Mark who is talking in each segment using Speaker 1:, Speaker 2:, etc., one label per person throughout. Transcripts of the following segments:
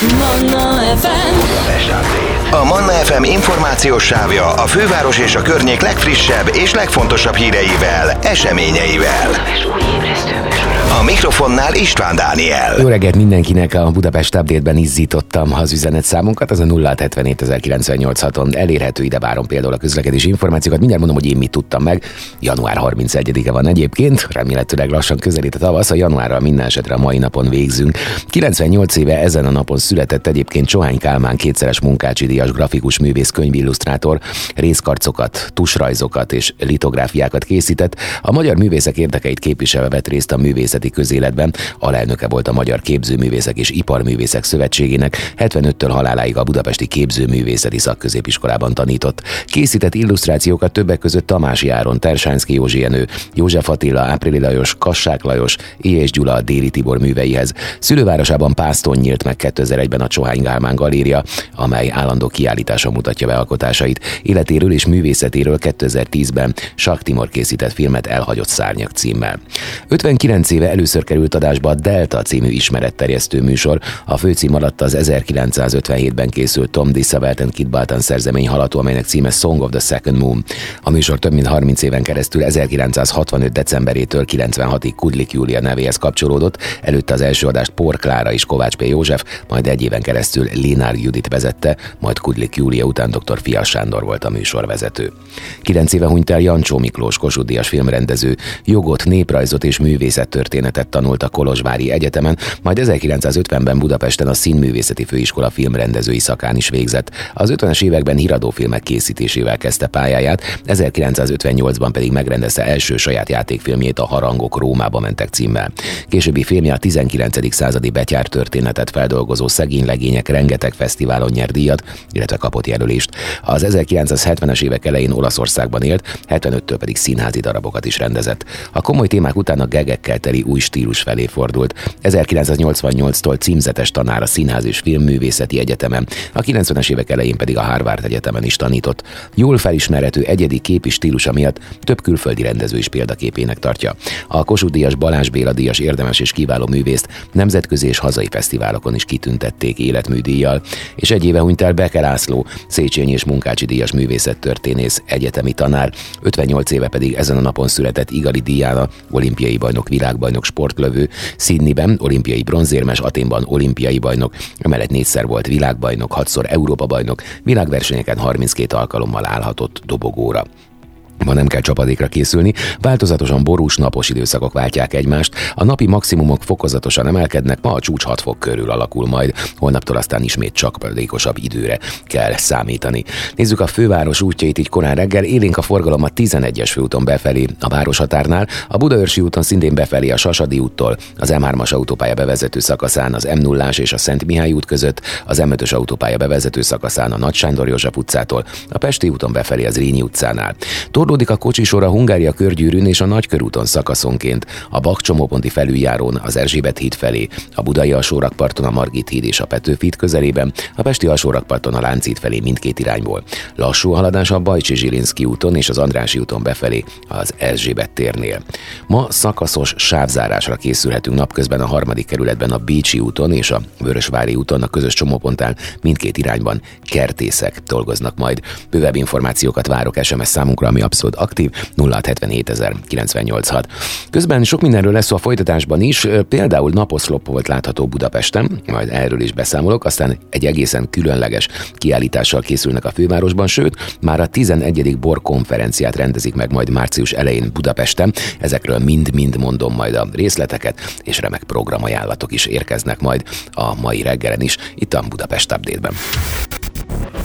Speaker 1: Manna FM
Speaker 2: A Manna FM információs sávja a főváros és a környék legfrissebb és legfontosabb híreivel, eseményeivel. A mikrofonnál István Dániel.
Speaker 3: Jó reggelt mindenkinek, a Budapest update-ben izzítottam az üzenetszámunkat, az a 077986-on elérhető ide várom például a közlekedési információkat. Mindjárt mondom, hogy én mit tudtam meg. Január 31-e van egyébként, remélhetőleg lassan közelít a tavasz, a januárral minden esetre a mai napon végzünk. 98 éve ezen a napon született egyébként Csohány Kálmán kétszeres munkácsi díjas grafikus művész könyvillusztrátor, részkarcokat, tusrajzokat és litográfiákat készített. A magyar művészek érdekeit képviselve vett részt a művészeti közéletben, alelnöke volt a Magyar Képzőművészek és Iparművészek Szövetségének, 75-től haláláig a Budapesti Képzőművészeti Szakközépiskolában tanított. Készített illusztrációkat többek között Tamási Áron, Tersánszki Józsi Jenő, József Attila, Áprili Lajos, Kassák Lajos, Éjes Gyula, Déli Tibor műveihez. Szülővárosában Pászton nyílt meg 2001-ben a Csohány Gálmán Galéria, amely állandó kiállítása mutatja be alkotásait. Életéről és művészetéről 2010-ben Sak Timor készített filmet Elhagyott szárnyak címmel. 59 éve először került adásba a Delta című ismeretterjesztő műsor. A főcím alatt az 1957-ben készült Tom DeSavelt and Kid Baltan szerzemény halató, amelynek címe Song of the Second Moon. A műsor több mint 30 éven keresztül 1965. decemberétől 96-ig Kudlik Júlia nevéhez kapcsolódott, előtte az első adást Por Klára és Kovács P. József, majd egy éven keresztül Lénár Judit vezette, majd Kudlik Júlia után dr. Fias Sándor volt a műsorvezető. Kilenc éve hunyt el Jancsó Miklós Kossuth Díjas filmrendező, jogot, néprajzot és művészettörténetet tanult a Kolozsvári Egyetemen, majd 1950-ben Budapesten a Színművészeti Főiskola filmrendezői szakán is végzett. Az 50-es években híradófilmek készítésével kezdte pályáját, 1958-ban pedig megrendezte első saját játékfilmjét a Harangok Rómába mentek címmel. Későbbi filmje a 19. századi betyár történetet feldolgozó szegény legények rengeteg fesztiválon nyert díjat, illetve kapott jelölést. Az 1970-es évek elején Olaszországban élt, 75-től pedig színházi darabokat is rendezett. A komoly témák után a gegekkel teli új stílus felé fordult. 1988-tól címzetes tanár a Színház és Filmművészeti Egyetemen, a 90-es évek elején pedig a Harvard Egyetemen is tanított. Jól felismerhető egyedi képi stílusa miatt több külföldi rendező is példaképének tartja. A Kossuth Díjas Balázs Béla Díjas érdemes és kiváló művészt nemzetközi és hazai fesztiválokon is kitüntették életműdíjjal, és egy éve hunyt el Beke László, Széchenyi és Munkácsi Díjas művészettörténész, egyetemi tanár, 58 éve pedig ezen a napon született Igali Diana, olimpiai bajnok, világbajnok, sportlövő, Sydneyben olimpiai bronzérmes, Aténban olimpiai bajnok, emellett négyszer volt világbajnok, hatszor Európa bajnok, világversenyeken 32 alkalommal állhatott dobogóra. Ma nem kell csapadékra készülni, változatosan borús napos időszakok váltják egymást, a napi maximumok fokozatosan emelkednek, ma a csúcs 6 fok körül alakul majd, holnaptól aztán ismét csapadékosabb időre kell számítani. Nézzük a főváros útjait így korán reggel, élénk a forgalom a 11-es főúton befelé a városhatárnál, a Budaörsi úton szintén befelé a Sasadi úttól, az M3-as autópálya bevezető szakaszán az m 0 és a Szent Mihály út között, az M5-ös autópálya bevezető szakaszán a Nagy Sándor József utcától, a Pesti úton befelé az Rényi utcánál. Torlódik a kocsisor a Hungária körgyűrűn és a Nagykörúton szakaszonként, a Bakcsomóponti felüljárón az Erzsébet híd felé, a Budai alsórakparton a Margit híd és a Petőfi közelében, a Pesti alsórakparton a Láncít felé mindkét irányból. Lassú haladás a Bajcsi Zsilinszki úton és az Andrási úton befelé az Erzsébet térnél. Ma szakaszos sávzárásra készülhetünk napközben a harmadik kerületben a Bécsi úton és a Vörösvári úton a közös csomópontán mindkét irányban kertészek dolgoznak majd. Bővebb információkat várok SMS számunkra, ami abszolút aktív 0677 Közben sok mindenről lesz szó a folytatásban is, például naposzlop volt látható Budapesten, majd erről is beszámolok, aztán egy egészen különleges kiállítással készülnek a fővárosban, sőt, már a 11. bor konferenciát rendezik meg majd március elején Budapesten. Ezekről mind-mind mondom majd a részleteket, és remek programajánlatok is érkeznek majd a mai reggelen is, itt a Budapest Update-ben.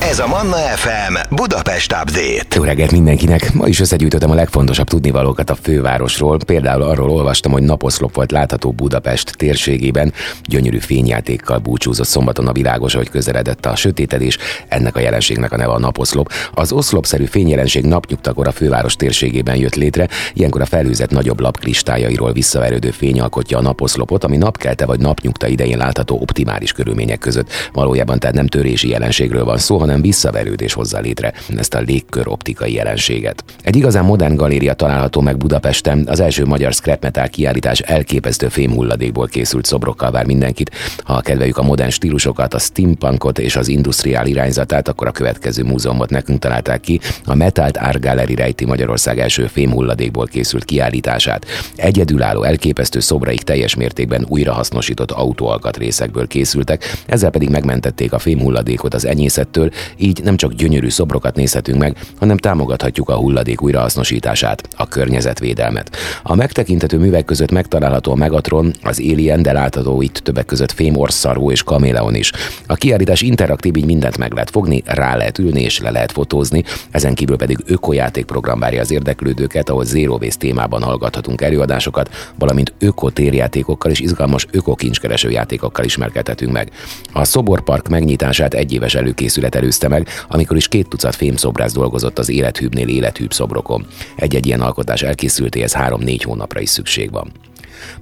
Speaker 2: Ez a Manna FM Budapest Update.
Speaker 3: Jó reggelt mindenkinek! Ma is összegyűjtöttem a legfontosabb tudnivalókat a fővárosról. Például arról olvastam, hogy naposzlop volt látható Budapest térségében. Gyönyörű fényjátékkal búcsúzott szombaton a világos, hogy közeledett a sötétedés. Ennek a jelenségnek a neve a naposzlop. Az oszlopszerű fényjelenség napnyugtakor a főváros térségében jött létre. Ilyenkor a felőzet nagyobb lap kristályairól visszaverődő fény alkotja a naposzlopot, ami napkelte vagy napnyugta idején látható optimális körülmények között. Valójában tehát nem törési jelenségről van szó, hanem egyszerűen visszaverődés hozza létre ezt a légkör optikai jelenséget. Egy igazán modern galéria található meg Budapesten, az első magyar scrap metal kiállítás elképesztő fémhulladékból készült szobrokkal vár mindenkit. Ha kedveljük a modern stílusokat, a steampunkot és az industriál irányzatát, akkor a következő múzeumot nekünk találták ki, a Metalt Art Gallery rejti Magyarország első fémhulladékból készült kiállítását. Egyedülálló elképesztő szobraik teljes mértékben újrahasznosított autóalkatrészekből készültek, ezzel pedig megmentették a fémhulladékot az enyészettől, így nem csak gyönyörű szobrokat nézhetünk meg, hanem támogathatjuk a hulladék újrahasznosítását, a környezetvédelmet. A megtekintető művek között megtalálható a Megatron, az Alien, de látható itt többek között fémorszarvó és kaméleon is. A kiállítás interaktív, így mindent meg lehet fogni, rá lehet ülni és le lehet fotózni, ezen kívül pedig ökojátékprogram várja az érdeklődőket, ahol Zero Waste témában hallgathatunk előadásokat, valamint ökotérjátékokkal és izgalmas ökokincskereső játékokkal ismerkedhetünk meg. A Szoborpark megnyitását egy éves előkészület előzte meg, amikor is két tucat fémszobrász dolgozott az élethűbnél élethűbb szobrokon. Egy-egy ilyen alkotás elkészültéhez három-négy hónapra is szükség van.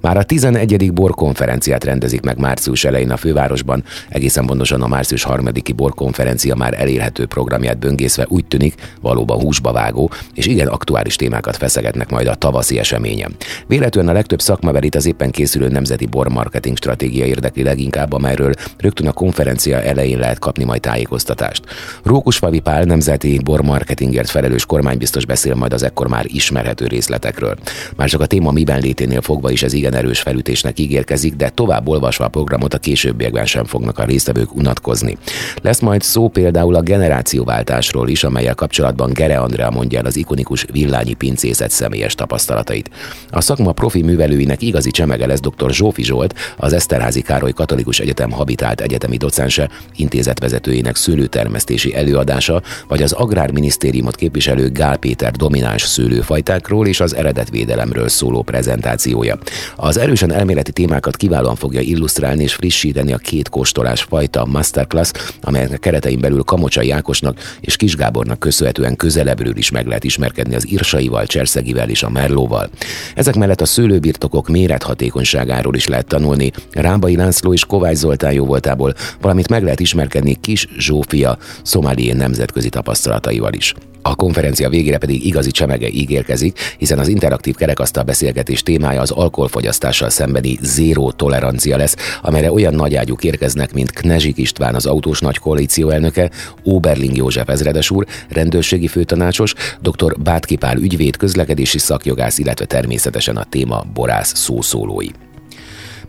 Speaker 3: Már a 11. borkonferenciát rendezik meg március elején a fővárosban, egészen pontosan a március 3. borkonferencia már elérhető programját böngészve úgy tűnik, valóban húsba vágó, és igen aktuális témákat feszegetnek majd a tavaszi eseményen. Véletlenül a legtöbb szakmaverit az éppen készülő nemzeti bormarketing stratégia érdekli leginkább, amelyről rögtön a konferencia elején lehet kapni majd tájékoztatást. Rókusfavi Pál nemzeti bormarketingért felelős kormánybiztos beszél majd az ekkor már ismerhető részletekről. Már csak a téma miben léténél fogva is ez igen erős felütésnek ígérkezik, de tovább olvasva a programot a későbbiekben sem fognak a résztvevők unatkozni. Lesz majd szó például a generációváltásról is, amelyel kapcsolatban Gere Andrea mondja el az ikonikus villányi pincészet személyes tapasztalatait. A szakma profi művelőinek igazi csemege lesz dr. Zsófi Zsolt, az Eszterházi Károly Katolikus Egyetem habitált egyetemi docense, intézetvezetőjének szőlőtermesztési előadása, vagy az Agrárminisztériumot képviselő Gál Péter domináns szőlőfajtákról és az eredetvédelemről szóló prezentációja. Az erősen elméleti témákat kiválóan fogja illusztrálni és frissíteni a két kóstolás fajta masterclass, amelynek keretein belül Kamocsai Ákosnak és Kis Gábornak köszönhetően közelebbről is meg lehet ismerkedni az Irsaival, Cserszegivel és a Merlóval. Ezek mellett a szőlőbirtokok mérethatékonyságáról is lehet tanulni, Rábai László és Kovács Zoltán jóvoltából, valamint meg lehet ismerkedni Kis Zsófia szomálién nemzetközi tapasztalataival is. A konferencia végére pedig igazi csemege ígérkezik, hiszen az interaktív kerekasztal beszélgetés témája az alkoholfogyasztással szembeni zéró tolerancia lesz, amelyre olyan nagyágyúk érkeznek, mint Knezsik István, az autós nagy koalíció elnöke, Oberling József ezredes úr, rendőrségi főtanácsos, dr. Bátki Pál ügyvéd, közlekedési szakjogász, illetve természetesen a téma borász szószólói.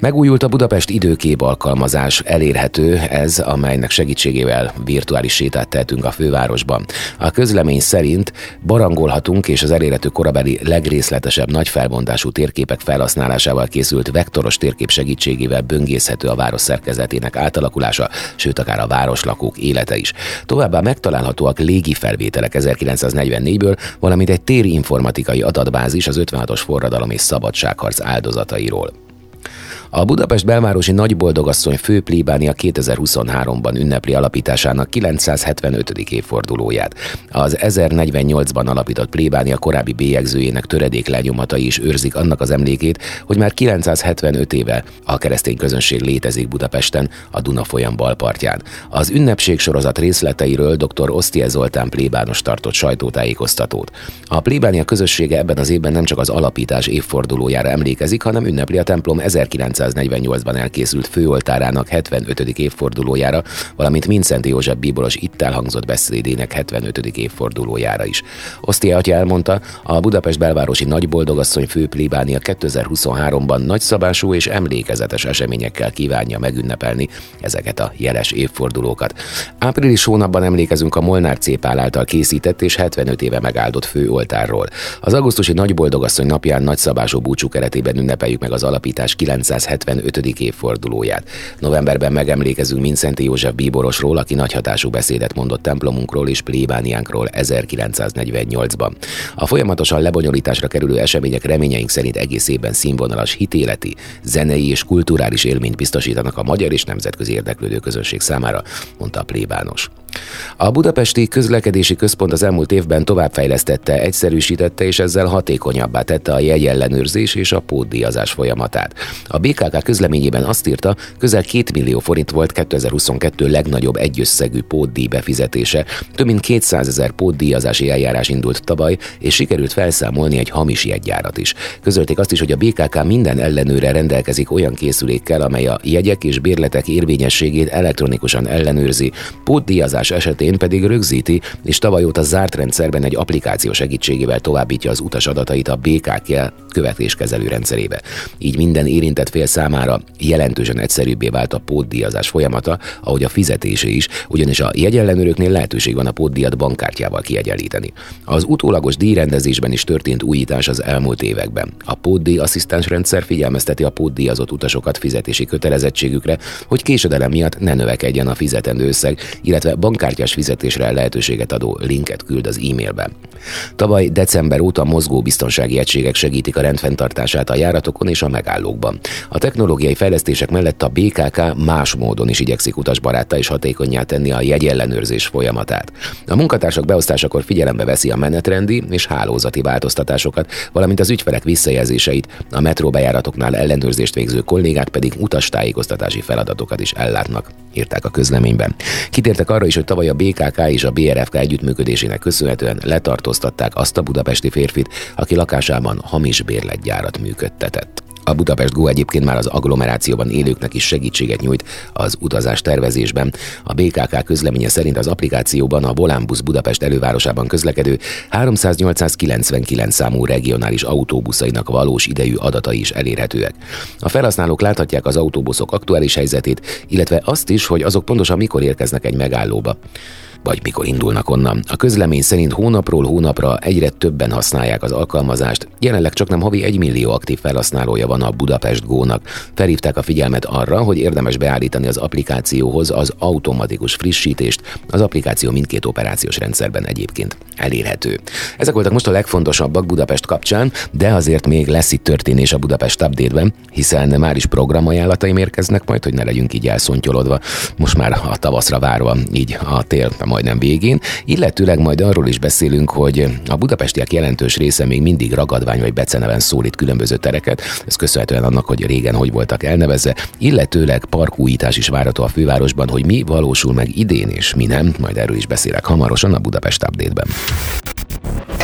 Speaker 3: Megújult a Budapest időkép alkalmazás, elérhető ez, amelynek segítségével virtuális sétát tehetünk a fővárosban. A közlemény szerint barangolhatunk és az elérhető korabeli legrészletesebb nagy felbontású térképek felhasználásával készült vektoros térkép segítségével böngészhető a város szerkezetének átalakulása, sőt akár a városlakók élete is. Továbbá megtalálhatóak légi felvételek 1944-ből, valamint egy téri informatikai adatbázis az 56-os forradalom és szabadságharc áldozatairól. A Budapest belvárosi Nagyboldogasszony fő plébánia 2023-ban ünnepli alapításának 975. évfordulóját. Az 1048-ban alapított plébánia korábbi bélyegzőjének töredék lenyomatai is őrzik annak az emlékét, hogy már 975 éve a keresztény közönség létezik Budapesten, a Duna folyam balpartján. Az ünnepség sorozat részleteiről dr. Osztie Zoltán plébános tartott sajtótájékoztatót. A plébánia közössége ebben az évben nem csak az alapítás évfordulójára emlékezik, hanem ünnepli a templom 1900 1948-ban elkészült főoltárának 75. évfordulójára, valamint Mincenti József bíboros itt elhangzott beszédének 75. évfordulójára is. Osztia atya elmondta, a Budapest belvárosi nagyboldogasszony fő plébánia 2023-ban nagyszabású és emlékezetes eseményekkel kívánja megünnepelni ezeket a jeles évfordulókat. Április hónapban emlékezünk a Molnár Cépál által készített és 75 éve megáldott főoltárról. Az augusztusi nagyboldogasszony napján nagyszabású búcsú keretében ünnepeljük meg az alapítás 970 75. évfordulóját. Novemberben megemlékezünk Mincenti József bíborosról, aki nagy hatású beszédet mondott templomunkról és plébániánkról 1948-ban. A folyamatosan lebonyolításra kerülő események reményeink szerint egész évben színvonalas hitéleti, zenei és kulturális élményt biztosítanak a magyar és nemzetközi érdeklődő közönség számára, mondta a plébános. A Budapesti Közlekedési Központ az elmúlt évben továbbfejlesztette, egyszerűsítette és ezzel hatékonyabbá tette a jegyellenőrzés és a pótdíjazás folyamatát. A BKK közleményében azt írta, közel 2 millió forint volt 2022 legnagyobb egyösszegű pótdíj befizetése. Több mint 200 ezer pótdíjazási eljárás indult tavaly, és sikerült felszámolni egy hamis jegyárat is. Közölték azt is, hogy a BKK minden ellenőre rendelkezik olyan készülékkel, amely a jegyek és bérletek érvényességét elektronikusan ellenőrzi, pótdíjazás esetén pedig rögzíti, és tavaly óta zárt rendszerben egy applikáció segítségével továbbítja az utas adatait a BKK követéskezelő rendszerébe. Így minden érintett fél számára jelentősen egyszerűbbé vált a pótdíjazás folyamata, ahogy a fizetésé is, ugyanis a jegyellenőröknél lehetőség van a pótdíjat bankkártyával kiegyenlíteni. Az utólagos díjrendezésben is történt újítás az elmúlt években. A pótdíj asszisztens rendszer figyelmezteti a pótdíjazott utasokat fizetési kötelezettségükre, hogy késedelem miatt ne növekedjen a fizetendő összeg, illetve bankkártyás fizetésre lehetőséget adó linket küld az e-mailbe. Tavaly december óta mozgó biztonsági egységek segítik a rendfenntartását a járatokon és a megállókban. A technológiai fejlesztések mellett a BKK más módon is igyekszik utasbarátta és hatékonyá tenni a jegyellenőrzés folyamatát. A munkatársak beosztásakor figyelembe veszi a menetrendi és hálózati változtatásokat, valamint az ügyfelek visszajelzéseit, a metróbejáratoknál ellenőrzést végző kollégák pedig utastájékoztatási feladatokat is ellátnak, írták a közleményben. Kitértek arra is, hogy tavaly a BKK és a BRFK együttműködésének köszönhetően letartóztatták azt a budapesti férfit, aki lakásában hamis bérletgyárat működtetett. A Budapest Go egyébként már az agglomerációban élőknek is segítséget nyújt az utazás tervezésben. A BKK közleménye szerint az applikációban a Volánbusz Budapest elővárosában közlekedő 300-899 számú regionális autóbuszainak valós idejű adatai is elérhetőek. A felhasználók láthatják az autóbuszok aktuális helyzetét, illetve azt is, hogy azok pontosan mikor érkeznek egy megállóba vagy mikor indulnak onnan. A közlemény szerint hónapról hónapra egyre többen használják az alkalmazást, jelenleg csak nem havi egy millió aktív felhasználója van a Budapest Go-nak. Felhívták a figyelmet arra, hogy érdemes beállítani az applikációhoz az automatikus frissítést, az applikáció mindkét operációs rendszerben egyébként elérhető. Ezek voltak most a legfontosabbak Budapest kapcsán, de azért még lesz itt történés a Budapest update hiszen már is programajánlataim érkeznek majd, hogy ne legyünk így elszontyolodva. Most már a tavaszra várva, így a tél majdnem végén, illetőleg majd arról is beszélünk, hogy a budapestiek jelentős része még mindig ragadvány vagy beceneven szólít különböző tereket, ez köszönhetően annak, hogy régen hogy voltak elnevezve, illetőleg parkújítás is várható a fővárosban, hogy mi valósul meg idén és mi nem, majd erről is beszélek hamarosan a Budapest Update-ben.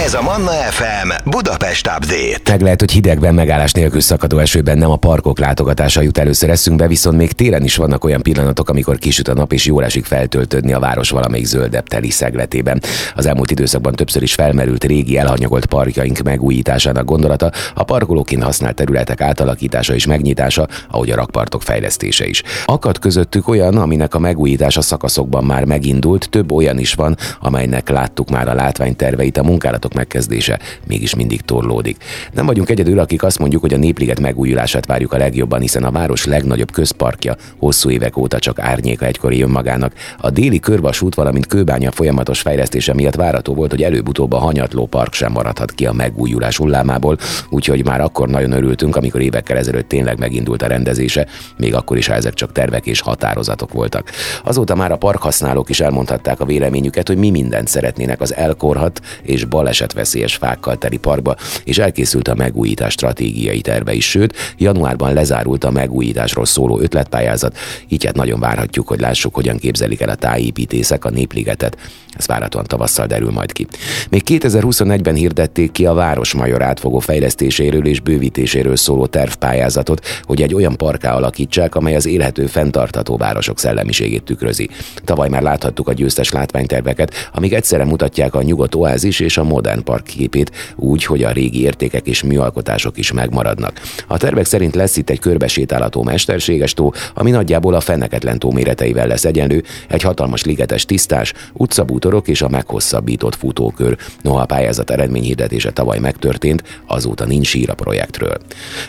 Speaker 2: Ez a Manna FM Budapest Update.
Speaker 3: Meg lehet, hogy hidegben megállás nélkül szakadó esőben nem a parkok látogatása jut először eszünkbe, viszont még télen is vannak olyan pillanatok, amikor kisüt a nap és jól esik feltöltődni a város valamelyik zöldebb teli szegletében. Az elmúlt időszakban többször is felmerült régi elhanyagolt parkjaink megújításának gondolata, a parkolóként használt területek átalakítása és megnyitása, ahogy a rakpartok fejlesztése is. Akad közöttük olyan, aminek a megújítása szakaszokban már megindult, több olyan is van, amelynek láttuk már a látványterveit, a munkálatok munkálatok megkezdése mégis mindig torlódik. Nem vagyunk egyedül, akik azt mondjuk, hogy a Népliget megújulását várjuk a legjobban, hiszen a város legnagyobb közparkja hosszú évek óta csak árnyéka egykori önmagának. A déli körvasút, valamint kőbánya folyamatos fejlesztése miatt várható volt, hogy előbb-utóbb a hanyatló park sem maradhat ki a megújulás hullámából, úgyhogy már akkor nagyon örültünk, amikor évekkel ezelőtt tényleg megindult a rendezése, még akkor is, ha ezek csak tervek és határozatok voltak. Azóta már a parkhasználók is elmondhatták a véleményüket, hogy mi mindent szeretnének az elkorhat és baleset veszélyes fákkal teli parkba, és elkészült a megújítás stratégiai terve is, sőt, januárban lezárult a megújításról szóló ötletpályázat, így hát nagyon várhatjuk, hogy lássuk, hogyan képzelik el a tájépítészek a népligetet. Ez várhatóan tavasszal derül majd ki. Még 2021-ben hirdették ki a Városmajor átfogó fejlesztéséről és bővítéséről szóló tervpályázatot, hogy egy olyan parká alakítsák, amely az élhető, fenntartható városok szellemiségét tükrözi. Tavaly már láthattuk a győztes látványterveket, amik egyszerre mutatják a nyugodt oázis és a modern modern park képét úgy, hogy a régi értékek és műalkotások is megmaradnak. A tervek szerint lesz itt egy körbesétálható mesterséges tó, ami nagyjából a fenneketlen tó méreteivel lesz egyenlő, egy hatalmas ligetes tisztás, utcabútorok és a meghosszabbított futókör. Noha a pályázat eredményhirdetése tavaly megtörtént, azóta nincs ír a projektről.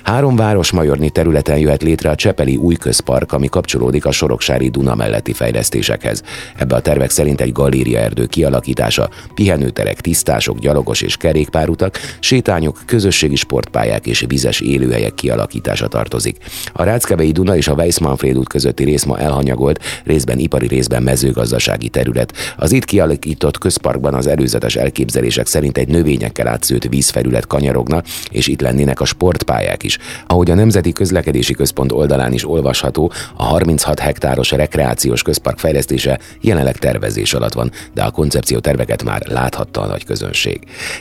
Speaker 3: Három városmajorni területen jöhet létre a Csepeli új közpark, ami kapcsolódik a Soroksári Duna melletti fejlesztésekhez. Ebbe a tervek szerint egy galériaerdő kialakítása, pihenőterek, tisztások, gyalogos és kerékpárutak, sétányok, közösségi sportpályák és vizes élőhelyek kialakítása tartozik. A Ráckevei Duna és a Weiss-Manfred út közötti rész ma elhanyagolt, részben ipari, részben mezőgazdasági terület. Az itt kialakított közparkban az előzetes elképzelések szerint egy növényekkel átszőtt vízfelület kanyarogna, és itt lennének a sportpályák is. Ahogy a Nemzeti Közlekedési Központ oldalán is olvasható, a 36 hektáros rekreációs közpark fejlesztése jelenleg tervezés alatt van, de a koncepció terveket már láthatta a nagy közönség.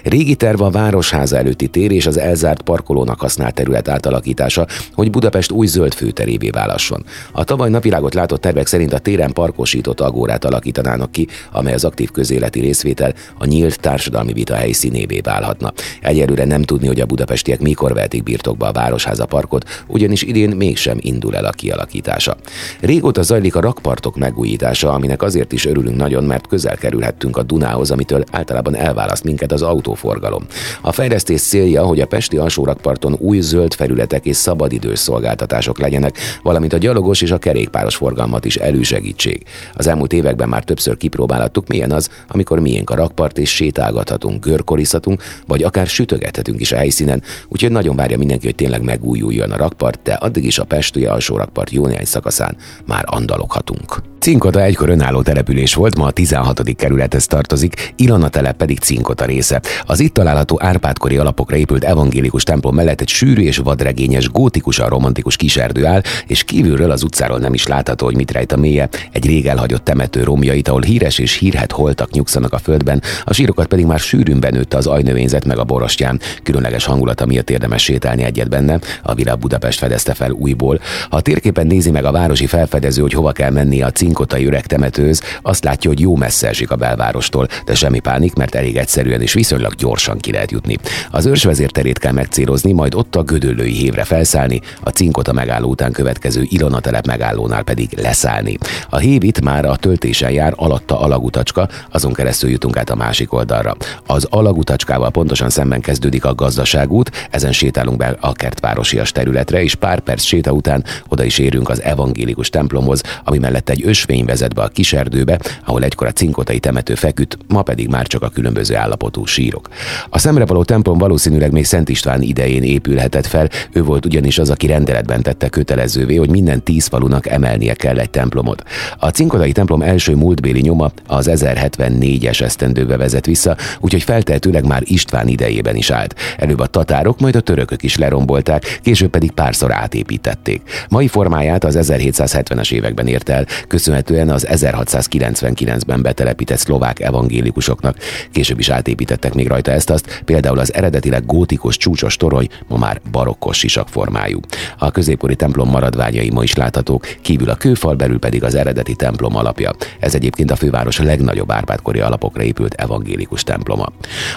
Speaker 3: Régi terv a Városháza előtti tér és az elzárt parkolónak használt terület átalakítása, hogy Budapest új zöld főterévé válasson. A tavaly napvilágot látott tervek szerint a téren parkosított agórát alakítanának ki, amely az aktív közéleti részvétel a nyílt társadalmi vita helyszínévé válhatna. Egyelőre nem tudni, hogy a budapestiek mikor vehetik birtokba a Városháza parkot, ugyanis idén mégsem indul el a kialakítása. Régóta zajlik a rakpartok megújítása, aminek azért is örülünk nagyon, mert közel kerülhettünk a Dunához, amitől általában elválaszt minket az autóforgalom. A fejlesztés célja, hogy a Pesti alsórakparton új zöld felületek és szabadidős szolgáltatások legyenek, valamint a gyalogos és a kerékpáros forgalmat is elősegítsék. Az elmúlt években már többször kipróbálhattuk, milyen az, amikor miénk a rakpart és sétálgathatunk, görkorizhatunk, vagy akár sütögethetünk is a helyszínen, úgyhogy nagyon várja mindenki, hogy tényleg megújuljon a rakpart, de addig is a Pesti alsó rakpart jó néhány szakaszán már andaloghatunk. Cinkota egykor önálló település volt, ma a 16. kerülethez tartozik, Ilona telep pedig Cinkota része. Az itt található Árpádkori alapokra épült evangélikus templom mellett egy sűrű és vadregényes, gótikusan romantikus kiserdő áll, és kívülről az utcáról nem is látható, hogy mit rejt a mélye. Egy rég elhagyott temető romjait, ahol híres és hírhet holtak nyugszanak a földben, a sírokat pedig már sűrűn benőtte az ajnövényzet meg a borostyán. Különleges hangulata miatt érdemes sétálni egyet benne, a Villa Budapest fedezte fel újból. Ha a térképen nézi meg a városi felfedező, hogy hova kell menni a cink Cinkotai öreg temetőz azt látja, hogy jó messze esik a belvárostól, de semmi pánik, mert elég egyszerűen és viszonylag gyorsan ki lehet jutni. Az őrsvezér terét kell megcélozni, majd ott a gödöllői hévre felszállni, a Cinkota megálló után következő Ilona telep megállónál pedig leszállni. A hév itt már a töltésen jár, alatta alagutacska, azon keresztül jutunk át a másik oldalra. Az alagutacskával pontosan szemben kezdődik a gazdaságút, ezen sétálunk be a kertvárosias területre, és pár perc séta után oda is érünk az evangélikus templomhoz, ami mellett egy ös ösvény vezet be a kiserdőbe, ahol egykor a cinkotai temető feküdt, ma pedig már csak a különböző állapotú sírok. A szemrevaló templom valószínűleg még Szent István idején épülhetett fel, ő volt ugyanis az, aki rendeletben tette kötelezővé, hogy minden tíz falunak emelnie kell egy templomot. A cinkotai templom első múltbéli nyoma az 1074-es esztendőbe vezet vissza, úgyhogy feltehetőleg már István idejében is állt. Előbb a tatárok, majd a törökök is lerombolták, később pedig párszor átépítették. Mai formáját az 1770-es években ért el, köszönhetően köszönhetően az 1699-ben betelepített szlovák evangélikusoknak. Később is átépítettek még rajta ezt azt, például az eredetileg gótikus csúcsos torony ma már barokkos sisak formájú. A középkori templom maradványai ma is láthatók, kívül a kőfal, belül pedig az eredeti templom alapja. Ez egyébként a főváros legnagyobb árpádkori alapokra épült evangélikus temploma.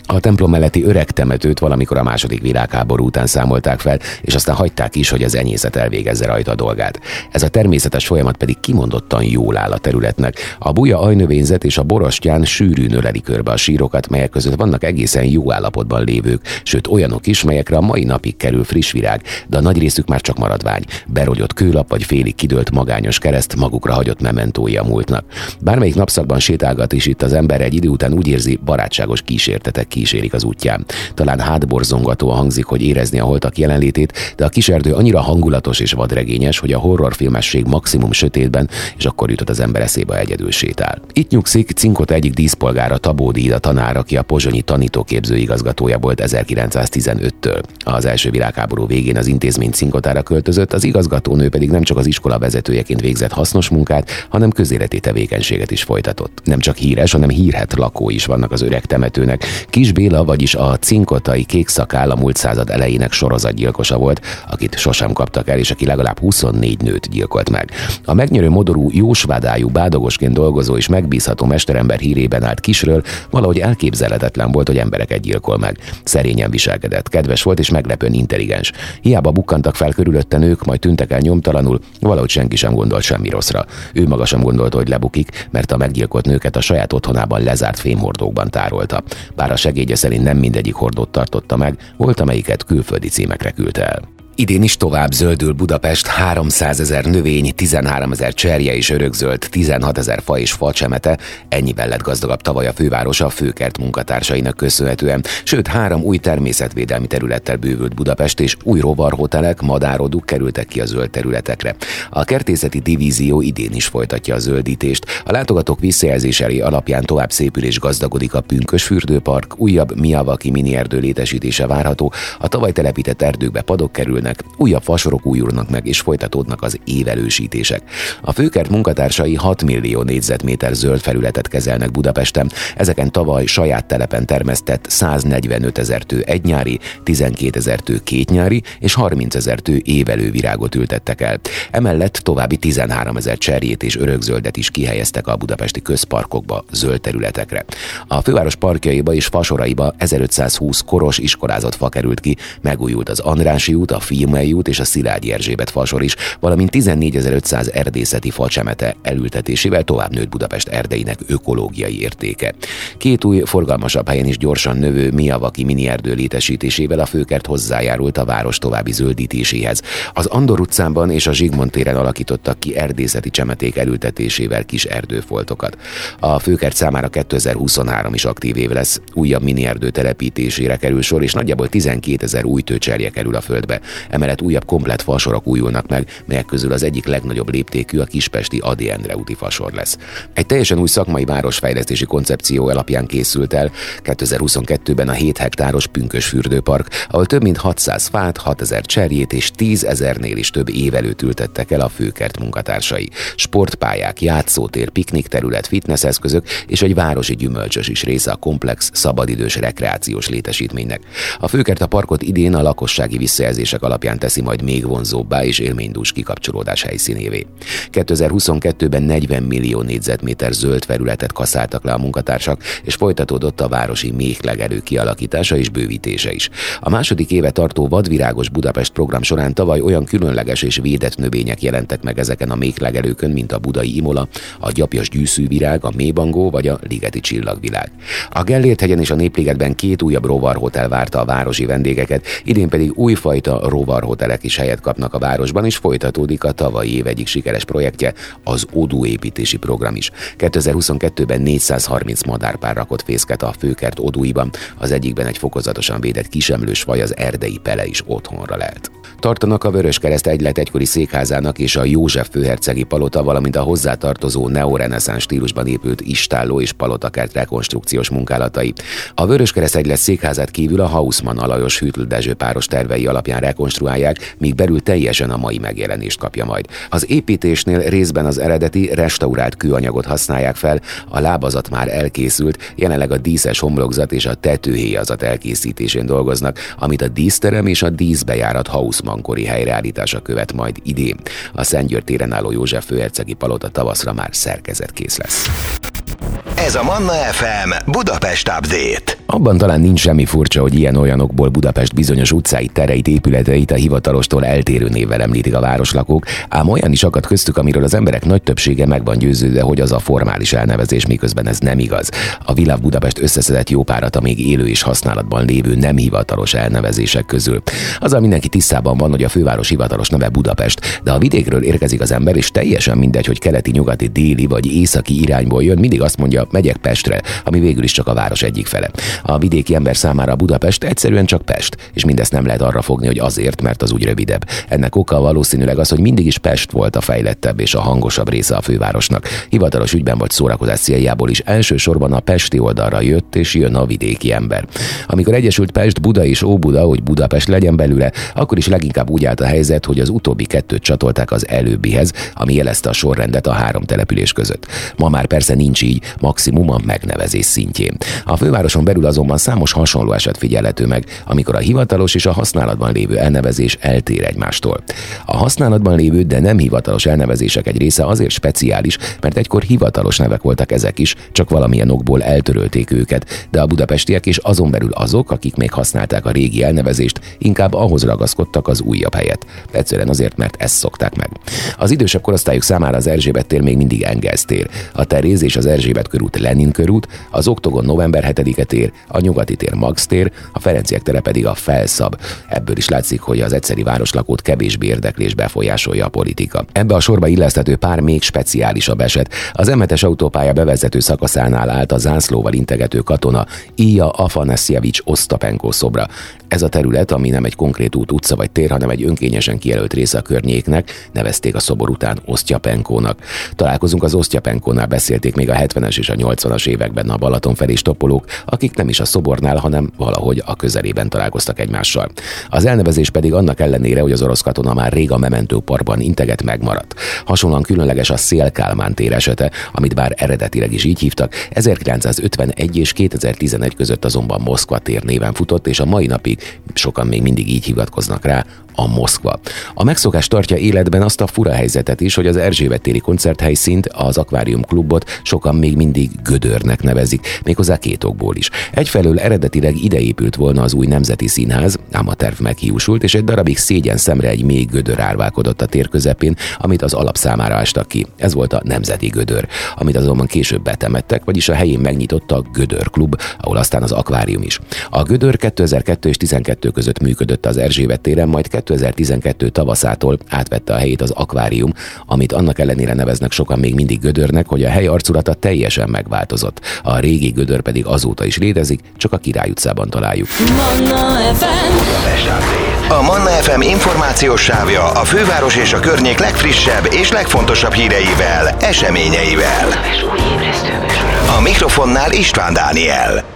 Speaker 3: A templom melletti öreg temetőt valamikor a második világháború után számolták fel, és aztán hagyták is, hogy az enyészet elvégezze rajta a dolgát. Ez a természetes folyamat pedig kimondottan jó jól áll a területnek. A buja ajnövényzet és a borostyán sűrűn öleli körbe a sírokat, melyek között vannak egészen jó állapotban lévők, sőt olyanok is, melyekre a mai napig kerül friss virág, de a nagy részük már csak maradvány. Berogyott kőlap vagy félig kidőlt magányos kereszt magukra hagyott mementói a múltnak. Bármelyik napszakban sétálgat is itt az ember egy idő után úgy érzi, barátságos kísértetek kísérik az útján. Talán hátborzongatóan hangzik, hogy érezni a holtak jelenlétét, de a kiserdő annyira hangulatos és vadregényes, hogy a horrorfilmesség maximum sötétben, és akkor jutott az ember eszébe egyedül sétál. Itt nyugszik Cinkot egyik díszpolgára Tabódi Ida tanár, aki a pozsonyi tanítóképző igazgatója volt 1915-től. Az első világháború végén az intézmény Cinkotára költözött, az igazgatónő pedig nem csak az iskola vezetőjeként végzett hasznos munkát, hanem közéleti tevékenységet is folytatott. Nem csak híres, hanem hírhet lakó is vannak az öreg temetőnek. Kis Béla, vagyis a cinkotai kék szakál a múlt század elejének sorozatgyilkosa volt, akit sosem kaptak el, és aki legalább 24 nőt gyilkolt meg. A megnyerő modorú jósvádájú bádogosként dolgozó és megbízható mesterember hírében állt kisről, valahogy elképzelhetetlen volt, hogy embereket gyilkol meg. Szerényen viselkedett, kedves volt és meglepően intelligens. Hiába bukkantak fel körülötte nők, majd tűntek el nyomtalanul, valahogy senki sem gondolt semmi rosszra. Ő maga sem gondolta, hogy lebukik, mert a meggyilkolt nőket a saját otthonában lezárt fémhordókban tárolta. Bár a segédje szerint nem mindegyik hordót tartotta meg, volt amelyiket külföldi címekre küldte el. Idén is tovább zöldül Budapest 300 ezer növény, 13 ezer cserje és örökzöld, 16 ezer fa és facsemete. Ennyivel lett gazdagabb tavaly a főváros a főkert munkatársainak köszönhetően. Sőt, három új természetvédelmi területtel bővült Budapest és új rovarhotelek, madároduk kerültek ki a zöld területekre. A kertészeti divízió idén is folytatja a zöldítést. A látogatók visszajelzései alapján tovább szépül és gazdagodik a Pünkös fürdőpark, újabb Miavaki mini erdő létesítése várható, a tavaly telepített erdőkbe padok kerül épülnek, újabb fasorok újulnak meg és folytatódnak az évelősítések. A főkert munkatársai 6 millió négyzetméter zöld felületet kezelnek Budapesten, ezeken tavaly saját telepen termesztett 145 ezer tő egynyári, 12 ezer tő kétnyári és 30 ezer tő évelő virágot ültettek el. Emellett további 13 ezer cserjét és örökzöldet is kihelyeztek a budapesti közparkokba, zöld területekre. A főváros parkjaiba és fasoraiba 1520 koros iskolázott fa került ki, megújult az Andrási út, a Fiumei út és a Szilágyi Erzsébet fasor is, valamint 14.500 erdészeti facsemete elültetésével tovább nőtt Budapest erdeinek ökológiai értéke. Két új, forgalmasabb helyen is gyorsan növő Miavaki mini erdő létesítésével a főkert hozzájárult a város további zöldítéséhez. Az Andor utcában és a Zsigmond téren alakítottak ki erdészeti csemeték elültetésével kis erdőfoltokat. A főkert számára 2023 is aktív év lesz, újabb mini erdő telepítésére kerül sor, és nagyjából 12 ezer új tőcserje kerül a földbe. Emellett újabb komplet fasorok újulnak meg, melyek közül az egyik legnagyobb léptékű a kispesti Adi Endre úti fasor lesz. Egy teljesen új szakmai városfejlesztési koncepció alapján készült el 2022-ben a 7 hektáros Pünkös fürdőpark, ahol több mint 600 fát, 6000 cserjét és 10 ezernél is több évelőt ültettek el a főkert munkatársai. Sportpályák, játszótér, piknikterület, fitnesseszközök és egy városi gyümölcsös is része a komplex, szabadidős rekreációs létesítménynek. A főkert a parkot idén a lakossági visszajelzések alapján teszi majd még vonzóbbá és élménydús kikapcsolódás helyszínévé. 2022-ben 40 millió négyzetméter zöld felületet kaszáltak le a munkatársak, és folytatódott a városi méhlegelő kialakítása és bővítése is. A második éve tartó Vadvirágos Budapest program során tavaly olyan különleges és védett növények jelentek meg ezeken a méhlegelőkön, mint a budai imola, a gyapjas gyűszűvirág, a mébangó vagy a ligeti csillagvilág. A Gellért hegyen és a Népligetben két újabb rovarhotel várta a városi vendégeket, idén pedig újfajta rovarhotelek is helyet kapnak a városban, és folytatódik a tavalyi év egyik sikeres projektje, az Odú építési program is. 2022-ben 430 madárpár rakott fészket a főkert Odúiban, az egyikben egy fokozatosan védett kisemlős vaj az erdei pele is otthonra lelt. Tartanak a Vöröskereszt egylet egykori székházának és a József főhercegi palota, valamint a hozzátartozó neoreneszánsz stílusban épült istálló és palotakert rekonstrukciós munkálatai. A Vöröskereszt egylet székházát kívül a Hausmann Alajos Dezső páros tervei alapján rekonstruálják, míg belül teljesen a mai megjelenést kapja majd. Az építésnél részben az eredeti restaurált kőanyagot használják fel, a lábazat már elkészült, jelenleg a díszes homlokzat és a tetőhéjazat elkészítésén dolgoznak, amit a díszterem és a díszbejárat Hausmann-kori helyreállítása követ majd idén. A Szentgyörgy téren álló József főhercegi palota tavaszra már szerkezetkész lesz.
Speaker 2: Ez a Manna FM Budapest Update.
Speaker 3: Abban talán nincs semmi furcsa, hogy ilyen olyanokból Budapest bizonyos utcáit, tereit, épületeit a hivatalostól eltérő névvel említik a városlakók, ám olyan is akad köztük, amiről az emberek nagy többsége meg van győződve, hogy az a formális elnevezés, miközben ez nem igaz. A Világ Budapest összeszedett jó párat a még élő és használatban lévő nem hivatalos elnevezések közül. Azzal mindenki tisztában van, hogy a főváros hivatalos neve Budapest, de a vidékről érkezik az ember, és teljesen mindegy, hogy keleti, nyugati, déli vagy északi irányból jön, mindig azt mondja, megyek Pestre, ami végül is csak a város egyik fele. A vidéki ember számára Budapest egyszerűen csak Pest, és mindezt nem lehet arra fogni, hogy azért, mert az úgy rövidebb. Ennek oka valószínűleg az, hogy mindig is Pest volt a fejlettebb és a hangosabb része a fővárosnak. Hivatalos ügyben vagy szórakozás céljából is elsősorban a pesti oldalra jött és jön a vidéki ember. Amikor Egyesült Pest, Buda és Óbuda, hogy Budapest legyen belőle, akkor is leginkább úgy állt a helyzet, hogy az utóbbi kettőt csatolták az előbbihez, ami jelezte a sorrendet a három település között. Ma már persze nincs így, maximum a megnevezés szintjén. A fővároson belül azonban számos hasonló eset figyelhető meg, amikor a hivatalos és a használatban lévő elnevezés eltér egymástól. A használatban lévő, de nem hivatalos elnevezések egy része azért speciális, mert egykor hivatalos nevek voltak ezek is, csak valamilyen okból eltörölték őket, de a budapestiek és azon belül azok, akik még használták a régi elnevezést, inkább ahhoz ragaszkodtak az újabb helyet. Egyszerűen azért, mert ezt szokták meg. Az idősebb korosztályok számára az Erzsébet tér még mindig Engels tér. A Teréz és az Erzsébet körút Lenin körút, az Oktogon november 7-e tér, a Nyugati tér Max tér, a Ferenciek tere pedig a Felszab. Ebből is látszik, hogy az egyszeri városlakót kevésbé érdeklés befolyásolja a politika. Ebbe a sorba illeszthető pár még speciálisabb eset. Az M7-es autópálya bevezető szakaszánál állt a zászlóval integető katona Ija Afanasjevics Osztapenko szobra. Ez a terület, ami nem egy konkrét út, utca vagy tér, hanem egy önkényesen kijelölt része a környéknek, nevezték a szobor után Osztyapenkónak. Találkozunk az Osztyapenkónál, beszélték még a 70-es és a 80-as években a Balaton felé stoppolók, akik nem is a szobornál, hanem valahogy a közelében találkoztak egymással. Az elnevezés pedig annak ellenére, hogy az orosz katona már rég a Memento Parkban integet megmaradt. Hasonlóan különleges a Szél Kálmán tér esete, amit bár eredetileg is így hívtak, 1951 és 2011 között azonban Moszkva tér néven futott, és a mai napig sokan még mindig így hivatkoznak rá, a Moszkva. A megszokás tartja életben azt a fura helyzetet is, hogy az Erzsébet téri koncerthelyszínt, az Akvárium klubot sokan még mindig gödörnek nevezik, méghozzá két okból is. Egyfelől eredetileg ide épült volna az új Nemzeti Színház, ám a terv meghiúsult, és egy darabig szégyen szemre egy még gödör árválkodott a tér közepén, amit az alapszámára ástak ki. Ez volt a Nemzeti Gödör, amit azonban később betemettek, vagyis a helyén megnyitotta a Gödör klub, ahol aztán az akvárium is. A Gödör 2002 és 12 között működött az Erzsébet téren, majd 2012 tavaszától átvette a helyét az akvárium, amit annak ellenére neveznek sokan még mindig gödörnek, hogy a hely arculata teljesen megváltozott. A régi gödör pedig azóta is létezik, csak a Király utcában találjuk.
Speaker 1: Manna FM.
Speaker 2: A Manna FM információs sávja a főváros és a környék legfrissebb és legfontosabb híreivel, eseményeivel. A mikrofonnál István Dániel.